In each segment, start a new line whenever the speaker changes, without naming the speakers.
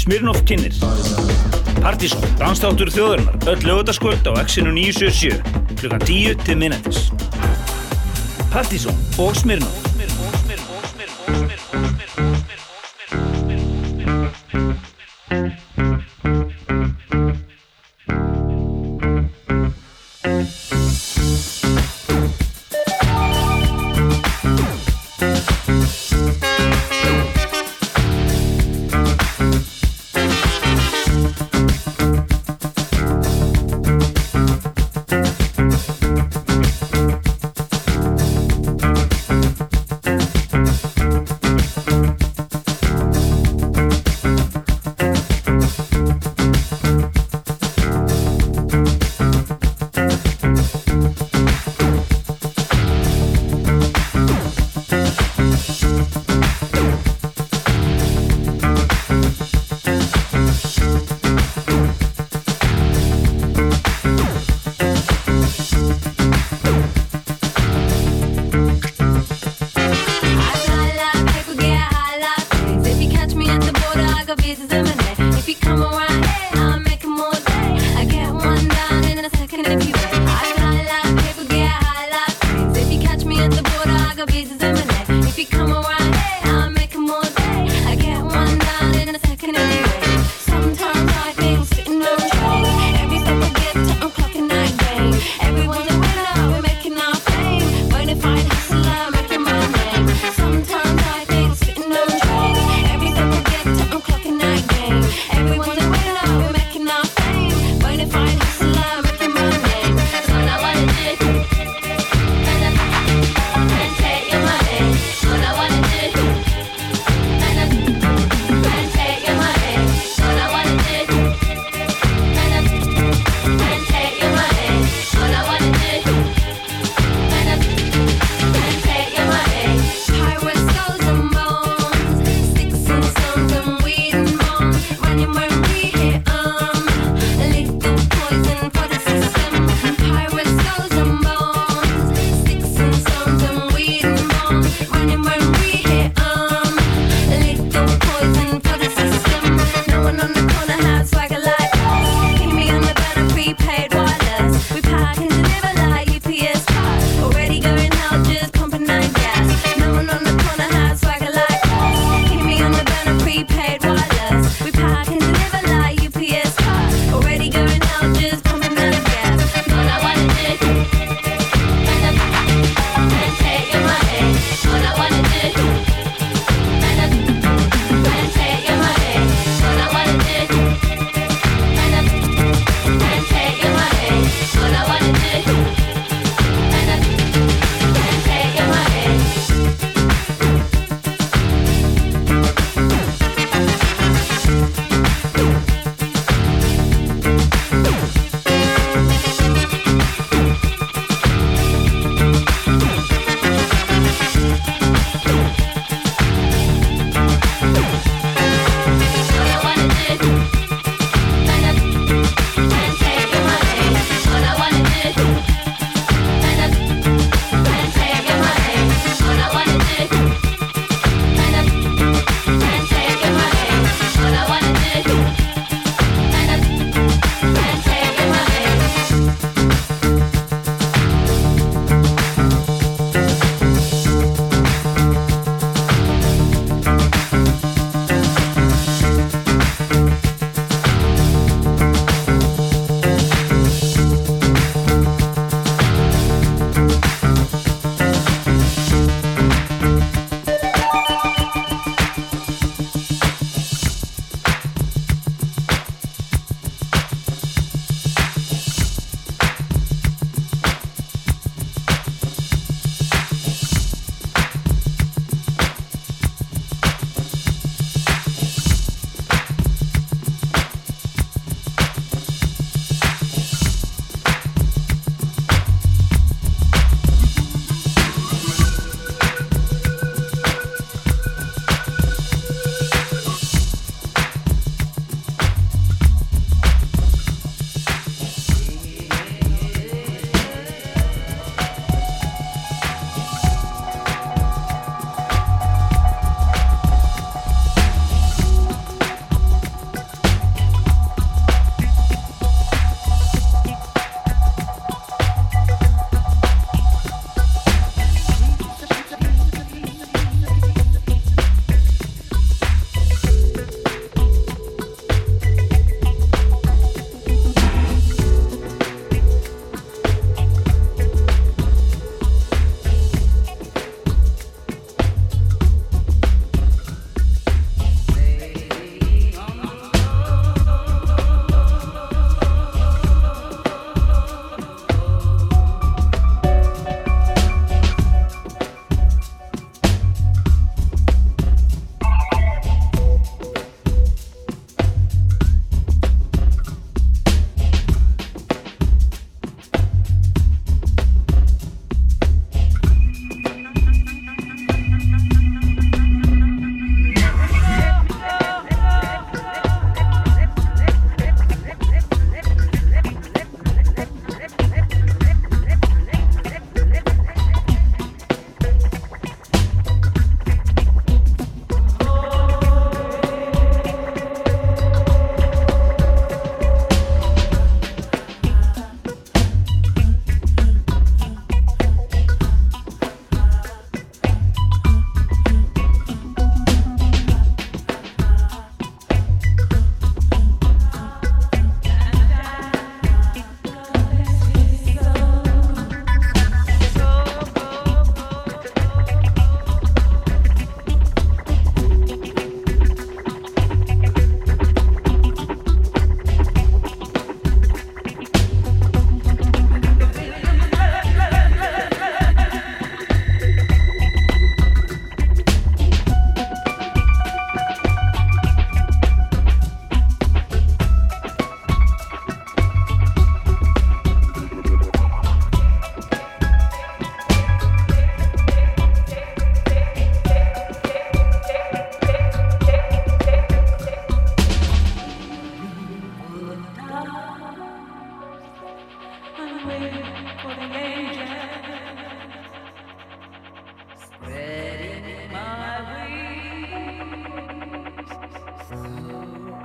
Smirnoff kynir Partizón, dansdáttur þjóðurnar Öll lögutaskvöld á Exinu 977 Klukkan 10 til minnættis Partizón og Smirnoff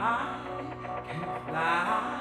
I can fly.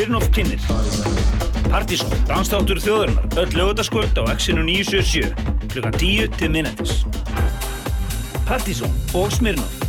Smirnoff kynir Partizón, dansþáttur þjóðarinnar öll lögutaskvöld á Exinu 977 klukkan 10 til minnetis Partizón og Smirnoff